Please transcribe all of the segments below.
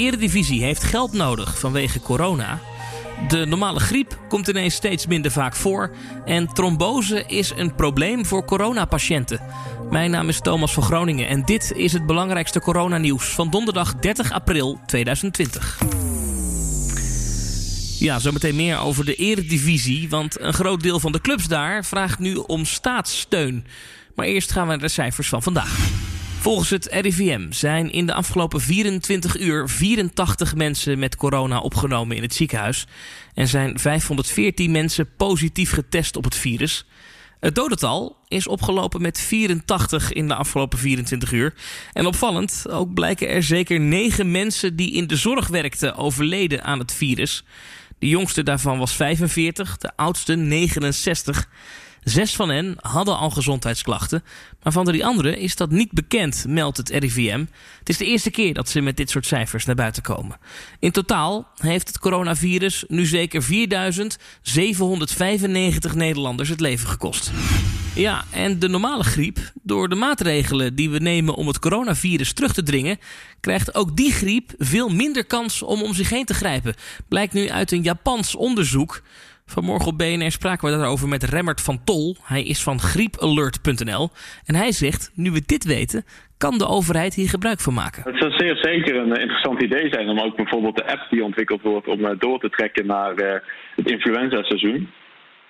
Eredivisie heeft geld nodig vanwege corona. De normale griep komt ineens steeds minder vaak voor. En trombose is een probleem voor coronapatiënten. Mijn naam is Thomas van Groningen en dit is het belangrijkste coronanieuws van donderdag 30 april 2020. Ja, zometeen meer over de eredivisie, want een groot deel van de clubs daar vraagt nu om staatssteun. Maar eerst gaan we naar de cijfers van vandaag. Volgens het RIVM zijn in de afgelopen 24 uur 84 mensen met corona opgenomen in het ziekenhuis. En zijn 514 mensen positief getest op het virus. Het dodental is opgelopen met 84 in de afgelopen 24 uur. En opvallend, ook blijken er zeker 9 mensen die in de zorg werkten overleden aan het virus. De jongste daarvan was 45, de oudste 69. Zes van hen hadden al gezondheidsklachten, maar van de drie anderen is dat niet bekend, meldt het RIVM. Het is de eerste keer dat ze met dit soort cijfers naar buiten komen. In totaal heeft het coronavirus nu zeker 4.795 Nederlanders het leven gekost. Ja, en de normale griep, door de maatregelen die we nemen om het coronavirus terug te dringen, krijgt ook die griep veel minder kans om om zich heen te grijpen. Blijkt nu uit een Japans onderzoek. Vanmorgen op BNR spraken we daarover met Remmert van Tol. Hij is van griepalert.nl. En hij zegt, nu we dit weten, kan de overheid hier gebruik van maken. Het zou zeer zeker een interessant idee zijn om ook bijvoorbeeld de app die ontwikkeld wordt... om eh, door te trekken naar eh, het influenza-seizoen.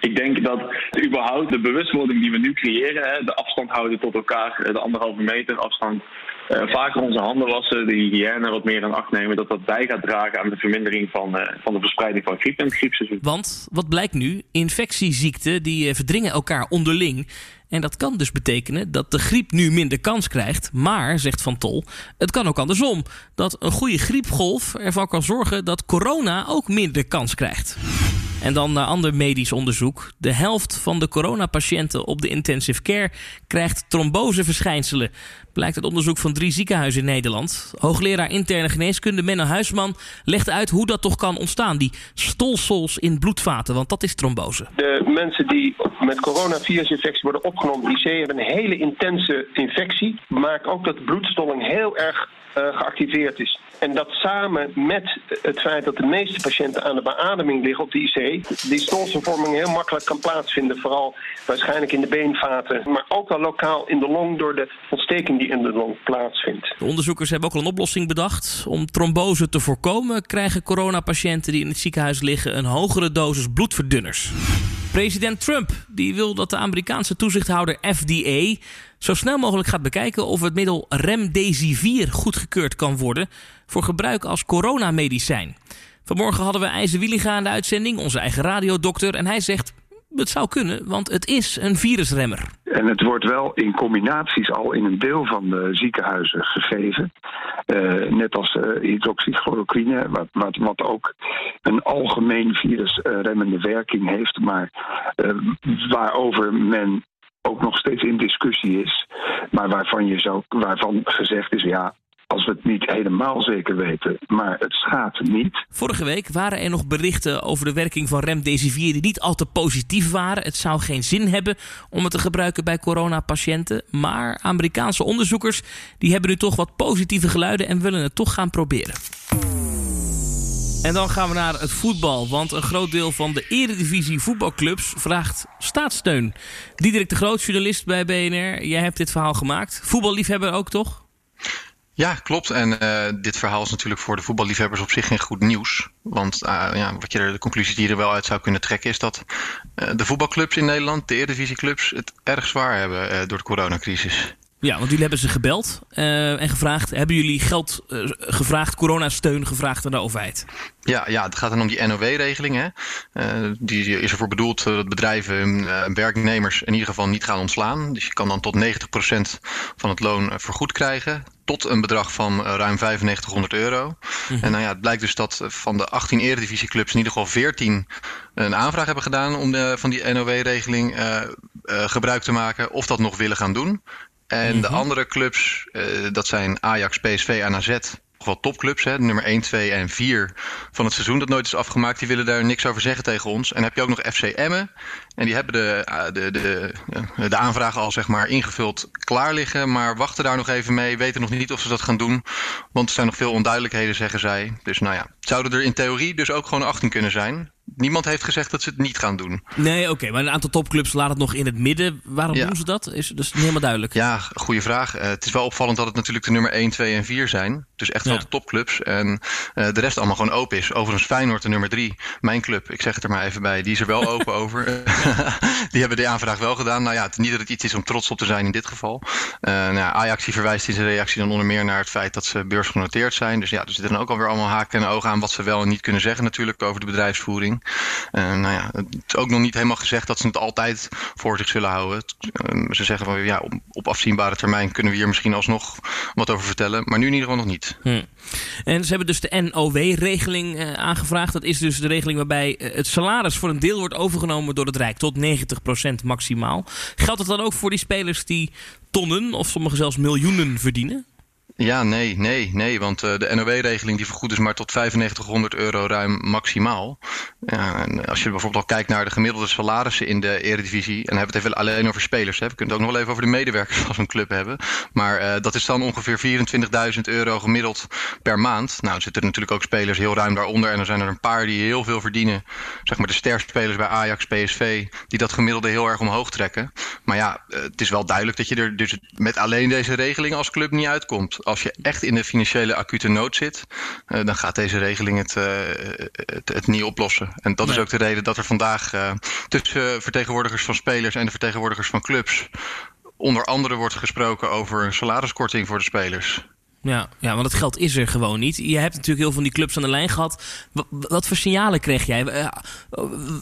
Ik denk dat überhaupt de bewustwording die we nu creëren, de afstand houden tot elkaar, eh, de anderhalve meter afstand, vaker onze handen wassen, de hygiëne wat meer in acht nemen, dat dat bij gaat dragen aan de vermindering van, van de verspreiding van griep het griepseizoen. Want wat blijkt nu? Infectieziekten die verdringen elkaar onderling. En dat kan dus betekenen dat de griep nu minder kans krijgt. Maar, zegt Van Tol, het kan ook andersom. Dat een goede griepgolf ervan kan zorgen dat corona ook minder kans krijgt. En dan naar ander medisch onderzoek. De helft van de coronapatiënten op de intensive care krijgt tromboseverschijnselen. Blijkt uit onderzoek van drie ziekenhuizen in Nederland. Hoogleraar interne geneeskunde Menno Huisman legt uit hoe dat toch kan ontstaan. Die stolsels in bloedvaten, want dat is trombose. De mensen die met coronavirusinfectie worden opgenomen IC hebben een hele intense infectie. Maakt ook dat bloedstolling heel erg uh, geactiveerd is. En dat samen met het feit dat de meeste patiënten aan de beademing liggen op de IC, die stolselvorming heel makkelijk kan plaatsvinden. Vooral waarschijnlijk in de beenvaten, maar ook al lokaal in de long door de ontsteking die in de long plaatsvindt. De onderzoekers hebben ook al een oplossing bedacht. Om trombose te voorkomen, krijgen coronapatiënten die in het ziekenhuis liggen een hogere dosis bloedverdunners. President Trump die wil dat de Amerikaanse toezichthouder FDA zo snel mogelijk gaat bekijken of het middel Remdesivir goedgekeurd kan worden voor gebruik als coronamedicijn. Vanmorgen hadden we IJzer Wieliga de uitzending, onze eigen radiodokter, en hij zegt het zou kunnen, want het is een virusremmer. En het wordt wel in combinaties al in een deel van de ziekenhuizen gegeven. Uh, net als uh, hydroxychloroquine, wat, wat, ook een algemeen virusremmende werking heeft, maar uh, waarover men ook nog steeds in discussie is, maar waarvan, je zo, waarvan gezegd is: ja, het niet helemaal zeker weten, maar het schaadt niet. Vorige week waren er nog berichten over de werking van remdesivir die niet al te positief waren. Het zou geen zin hebben om het te gebruiken bij coronapatiënten. Maar Amerikaanse onderzoekers die hebben nu toch wat positieve geluiden en willen het toch gaan proberen. En dan gaan we naar het voetbal. Want een groot deel van de eredivisie voetbalclubs vraagt staatssteun. Diederik de Groot, journalist bij BNR. Jij hebt dit verhaal gemaakt. Voetballiefhebber ook, toch? Ja, klopt. En uh, dit verhaal is natuurlijk voor de voetballiefhebbers op zich geen goed nieuws. Want uh, ja, wat je er, de conclusie die je er wel uit zou kunnen trekken is dat uh, de voetbalclubs in Nederland, de eredivisieclubs, het erg zwaar hebben door de coronacrisis. Ja, want jullie hebben ze gebeld uh, en gevraagd. Hebben jullie geld uh, gevraagd, coronasteun gevraagd aan de overheid? Ja, ja, het gaat dan om die NOW-regeling. Uh, die is ervoor bedoeld dat bedrijven werknemers in ieder geval niet gaan ontslaan. Dus je kan dan tot 90% van het loon vergoed krijgen. Tot een bedrag van ruim 9500 euro. Mm -hmm. En nou ja, het blijkt dus dat van de 18 eredivisieclubs in ieder geval 14 een aanvraag hebben gedaan om de, van die NOW-regeling gebruik te maken. Of dat nog willen gaan doen. En mm -hmm. de andere clubs, uh, dat zijn Ajax, PSV en AZ, wel topclubs, hè, nummer 1, 2 en 4 van het seizoen dat nooit is afgemaakt. Die willen daar niks over zeggen tegen ons. En dan heb je ook nog FC Emmen. En die hebben de, de, de, de aanvraag al zeg maar ingevuld klaar liggen. Maar wachten daar nog even mee. Weten nog niet of ze dat gaan doen. Want er zijn nog veel onduidelijkheden, zeggen zij. Dus nou ja, zouden er in theorie dus ook gewoon 18 kunnen zijn niemand heeft gezegd dat ze het niet gaan doen. Nee, oké. maar een aantal topclubs laat het nog in het midden. Waarom doen ze dat? Is dus niet helemaal duidelijk. Ja, goede vraag. Uh, het is wel opvallend dat het natuurlijk de nummer 1, 2 en 4 zijn. Dus echt wel de topclubs. En uh, de rest allemaal gewoon open is. Overigens Feyenoord de nummer 3. Mijn club, ik zeg het er maar even bij. Die is er wel open over. die hebben de aanvraag wel gedaan. Nou ja, het, niet dat het iets is om trots op te zijn in dit geval. Uh, nou, Ajax die verwijst in zijn reactie dan onder meer naar het feit dat ze beursgenoteerd zijn. Dus ja, er zitten dan ook alweer allemaal haken en ogen aan wat ze wel en niet kunnen zeggen natuurlijk over de bedrijfsvoering. Uh, nou ja, het is ook nog niet helemaal gezegd dat ze het altijd voor zich zullen houden. Uh, ze zeggen van ja, op, op, afzienbare termijn kunnen we hier misschien alsnog wat over vertellen. Maar nu in ieder geval nog niet. Hm. En ze hebben dus de NOW-regeling uh, aangevraagd. Dat is dus de regeling waarbij het salaris voor een deel wordt overgenomen door het Rijk. Tot 90% maximaal. Geldt dat dan ook voor die spelers die tonnen of sommigen zelfs miljoenen verdienen? Ja, nee, nee, nee. Want uh, de NOW-regeling die vergoed is maar tot 9500 euro ruim maximaal. En als je bijvoorbeeld al kijkt naar de gemiddelde salarissen in de Eredivisie. En dan hebben we het even alleen over spelers. Hè. We kunnen het ook nog wel even over de medewerkers van zo'n club hebben. Maar uh, dat is dan ongeveer 24.000 euro gemiddeld per maand. Nou, er zitten natuurlijk ook spelers heel ruim daaronder. En er zijn er een paar die heel veel verdienen. Zeg maar de sterkste spelers bij Ajax, PSV. Die dat gemiddelde heel erg omhoog trekken. Maar ja, uh, het is wel duidelijk dat je er dus met alleen deze regeling als club niet uitkomt als je echt in de financiële acute nood zit, uh, dan gaat deze regeling het, uh, het, het, niet oplossen. En dat nee. is ook de reden dat er vandaag uh, tussen vertegenwoordigers van spelers en de vertegenwoordigers van clubs onder andere wordt gesproken over een salariskorting voor de spelers. Ja, ja, want het geld is er gewoon niet. Je hebt natuurlijk heel veel van die clubs aan de lijn gehad. Wat, wat voor signalen kreeg jij?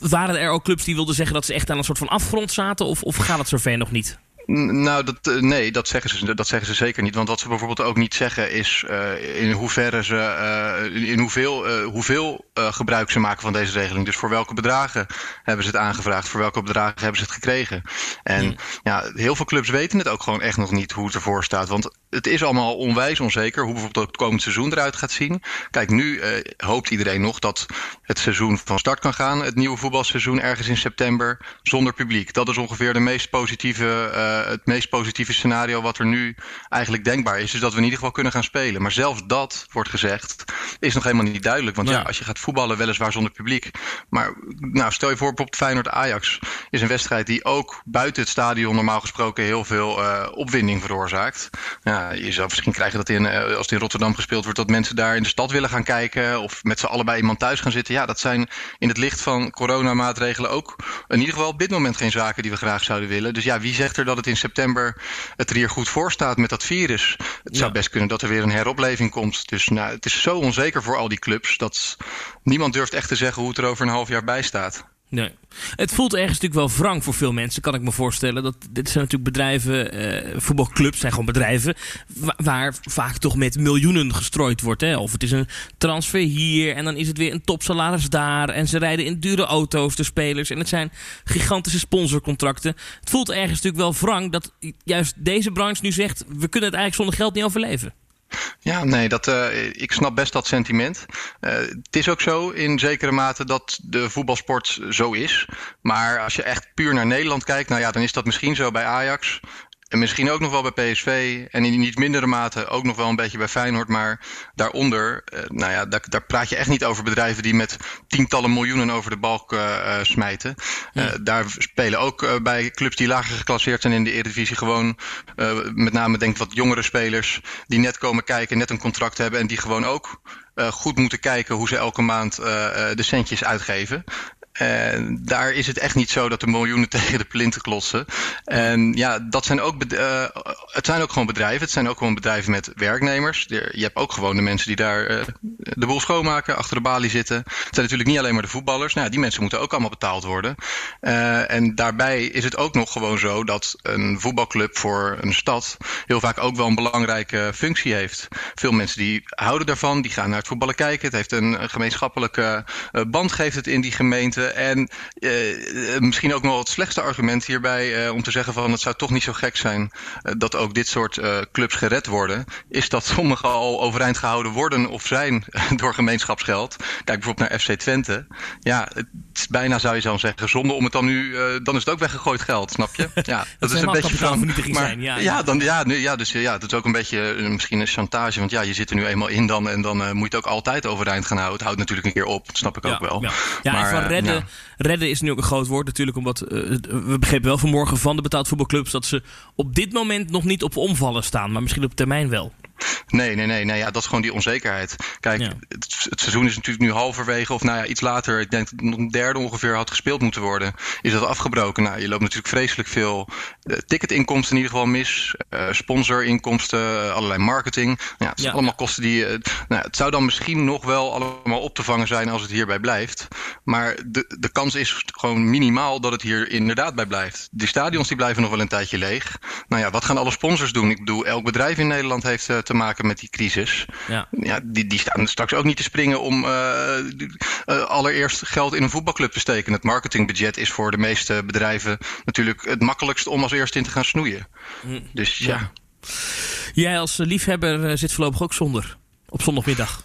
waren er ook clubs die wilden zeggen dat ze echt aan een soort van afgrond zaten? Of, of gaat het zover nog niet? Nou, dat, eh, nee, dat zeggen, ze, dat zeggen ze zeker niet. Want wat ze bijvoorbeeld ook niet zeggen is uh, in hoeverre ze, uh, in hoeveel, uh, hoeveel gebruik ze maken van deze regeling. Dus voor welke bedragen hebben ze het aangevraagd, voor welke bedragen hebben ze het gekregen. En ja, heel veel clubs weten het ook gewoon echt nog niet hoe het ervoor staat. Want het is allemaal onwijs onzeker hoe bijvoorbeeld het komend seizoen eruit gaat zien. Kijk, nu hoopt iedereen nog dat het seizoen van start kan gaan. Het nieuwe voetbalseizoen ergens in september zonder publiek. Dat is ongeveer de meest positieve uh, het meest positieve scenario wat er nu eigenlijk denkbaar is. Dus dat we in ieder geval kunnen gaan spelen. Maar zelfs dat, wordt gezegd, is nog helemaal niet duidelijk. Want ja, ja als je gaat voetballen, weliswaar zonder publiek. Maar nou, stel je voor, bijvoorbeeld Feyenoord-Ajax is een wedstrijd die ook buiten het stadion normaal gesproken heel veel uh, opwinding veroorzaakt. Ja, je zou misschien krijgen dat in, uh, als het in Rotterdam gespeeld wordt, dat mensen daar in de stad willen gaan kijken. Of met z'n allebei iemand thuis gaan zitten. Ja, dat zijn in het licht van coronamaatregelen ook in ieder geval op dit moment geen zaken die we graag zouden willen. Dus ja, wie zegt er dat het in september het er hier goed voor staat met dat virus. Het zou best kunnen dat er weer een heropleving komt. Dus nou, het is zo onzeker voor al die clubs dat niemand durft echt te zeggen hoe het er over een half jaar bij staat. Nee. Het voelt ergens natuurlijk wel wrang voor veel mensen, kan ik me voorstellen. Dat, dit zijn natuurlijk bedrijven, uh, voetbalclubs zijn gewoon bedrijven... Waar, vaak toch met miljoenen gestrooid wordt. Of het is een transfer hier en dan is het weer een topsalaris daar... en ze rijden in dure auto's, de spelers... en het zijn gigantische sponsorcontracten. Het voelt ergens natuurlijk wel wrang dat juist deze branche nu zegt... we kunnen het eigenlijk zonder geld niet overleven. Ja, nee, dat, uh, ik snap best dat sentiment. Uh, het is ook zo in zekere mate dat de voetbalsport zo is. Maar als je echt puur naar Nederland kijkt, nou ja, dan is dat misschien zo bij Ajax. En misschien ook nog wel bij PSV. En in niet mindere mate ook nog wel een beetje bij Feyenoord. Maar daaronder, uh, nou ja, daar, daar, praat je echt niet over bedrijven die met tientallen miljoenen over de balk uh, smijten. Ja. daar spelen ook bij clubs die lager geclasseerd zijn in de Eredivisie gewoon met name denk wat jongere spelers die net komen kijken, net een contract hebben en die gewoon ook goed moeten kijken hoe ze elke maand de centjes uitgeven. En daar is het echt niet zo dat de miljoenen tegen de plinten klotsen. En ja, dat zijn ook, uh, het zijn ook gewoon bedrijven. Het zijn ook gewoon bedrijven met werknemers. Je hebt ook gewoon de mensen die daar uh, de boel schoonmaken, achter de balie zitten. Het zijn natuurlijk niet alleen maar de voetballers. Nou, die mensen moeten ook allemaal betaald worden. Uh, en daarbij is het ook nog gewoon zo dat een voetbalclub voor een stad heel vaak ook wel een belangrijke functie heeft. Veel mensen die houden daarvan, die gaan naar het voetballen kijken. Het heeft een gemeenschappelijke band, geeft het in die gemeente. En misschien ook nog het slechtste argument hierbij om te zeggen van het zou toch niet zo gek zijn dat ook dit soort clubs gered worden, is dat sommige al overeind gehouden worden of zijn door gemeenschapsgeld. Kijk bijvoorbeeld naar FC Twente. Ja, het is bijna zou je zo zeggen, zonde om het dan nu, dan is het ook weggegooid geld, snap je? Ja, dat, is een beetje van. Maar, zijn, ja, ja, dan, ja, nu, ja, dus ja, dat is ook een beetje misschien een chantage, want ja, je zit er nu eenmaal in dan en dan moet je het ook altijd overeind gaan houden. Het houdt natuurlijk een keer op, dat snap ik ook wel. Ja, ja maar, en van redden, redden is nu ook een groot woord natuurlijk, omdat we begrepen wel vanmorgen van de betaald voetbalclubs dat ze op dit moment nog niet op omvallen staan, maar misschien op termijn wel. Nee, nee, nee, nee ja, dat is gewoon die onzekerheid. Kijk, het, het, seizoen is natuurlijk nu halverwege, of nou ja, iets later. Ik denk dat nog een derde ongeveer had gespeeld moeten worden. Is dat afgebroken? Nou, je loopt natuurlijk vreselijk veel uh, ticketinkomsten in ieder geval mis. Uh, sponsorinkomsten, allerlei marketing. Ja, het zijn allemaal kosten die. Uh, nou, het zou dan misschien nog wel allemaal op te vangen zijn als het hierbij blijft. Maar de, de kans is gewoon minimaal dat het hier inderdaad bij blijft. Die stadions die blijven nog wel een tijdje leeg. Nou ja, wat gaan alle sponsors doen? Ik bedoel, elk bedrijf in Nederland heeft te maken met die crisis. Ja. Ja, die, die staan straks ook niet te springen om uh, uh, allereerst geld in een voetbalclub te steken. Het marketingbudget is voor de meeste bedrijven natuurlijk het makkelijkst om als eerste in te gaan snoeien. Hm. Dus ja. Jij als liefhebber eh, zit voorlopig ook zonder op zondagmiddag.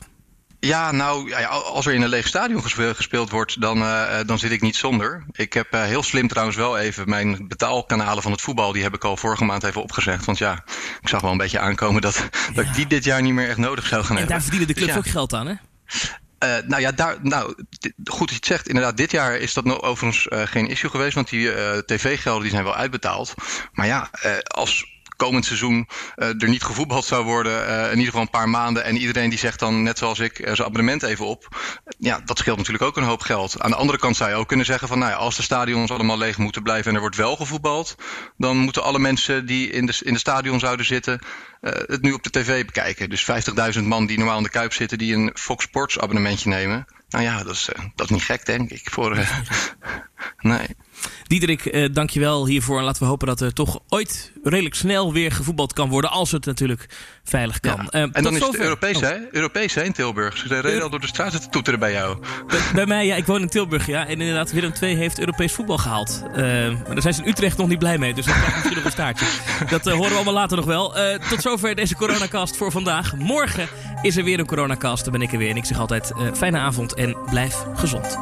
Ja, nou, als er in een leeg stadion gespeeld wordt, dan, uh, dan zit ik niet zonder. Ik heb uh, heel slim trouwens wel even mijn betaalkanalen van het voetbal, die heb ik al vorige maand even opgezegd. Want ja, ik zag wel een beetje aankomen dat, dat ik die dit jaar niet meer echt nodig zou gaan en hebben. En daar verdienen de clubs dus ook geld aan, hè? Uh, nou ja, daar, nou, goed dat je het zegt. Inderdaad, dit jaar is dat overigens uh, geen issue geweest, want die uh, tv-gelden die zijn wel uitbetaald. Maar ja, als komend seizoen uh, er niet gevoetbald zou worden. Uh, in ieder geval een paar maanden. En iedereen die zegt dan, net zoals ik, uh, zijn abonnement even op. Ja, dat scheelt natuurlijk ook een hoop geld. Aan de andere kant zou je ook kunnen zeggen van, nou ja, als de stadions allemaal leeg moeten blijven en er wordt wel gevoetbald, dan moeten alle mensen die in de, in de stadion zouden zitten, het nu op de tv bekijken. Dus 50.000 man die normaal in de Kuip zitten, die een Fox Sports abonnementje nemen. Nou ja, dat is, dat is niet gek, denk ik. Voor, nee. Diederik, eh, dankjewel hiervoor. En laten we hopen dat er toch ooit redelijk snel weer gevoetbald kan worden. Als het natuurlijk veilig kan. Ja. Uh, en dan is het Europees, oh. hè? Europees, hè, in Tilburg. Ze reden al door de straten te toeteren bij jou. Bij, mij, ja. Ik woon in Tilburg, ja. En inderdaad, Willem II heeft Europees voetbal gehaald. Uh, maar daar zijn ze in Utrecht nog niet blij mee. Dus dat krijgt misschien nog een staartje. Dat uh, horen we allemaal later nog wel. tot zover deze coronacast voor vandaag. Morgen is er weer een coronacast. Dan ben ik er weer. En ik zeg altijd fijne avond en blijf gezond.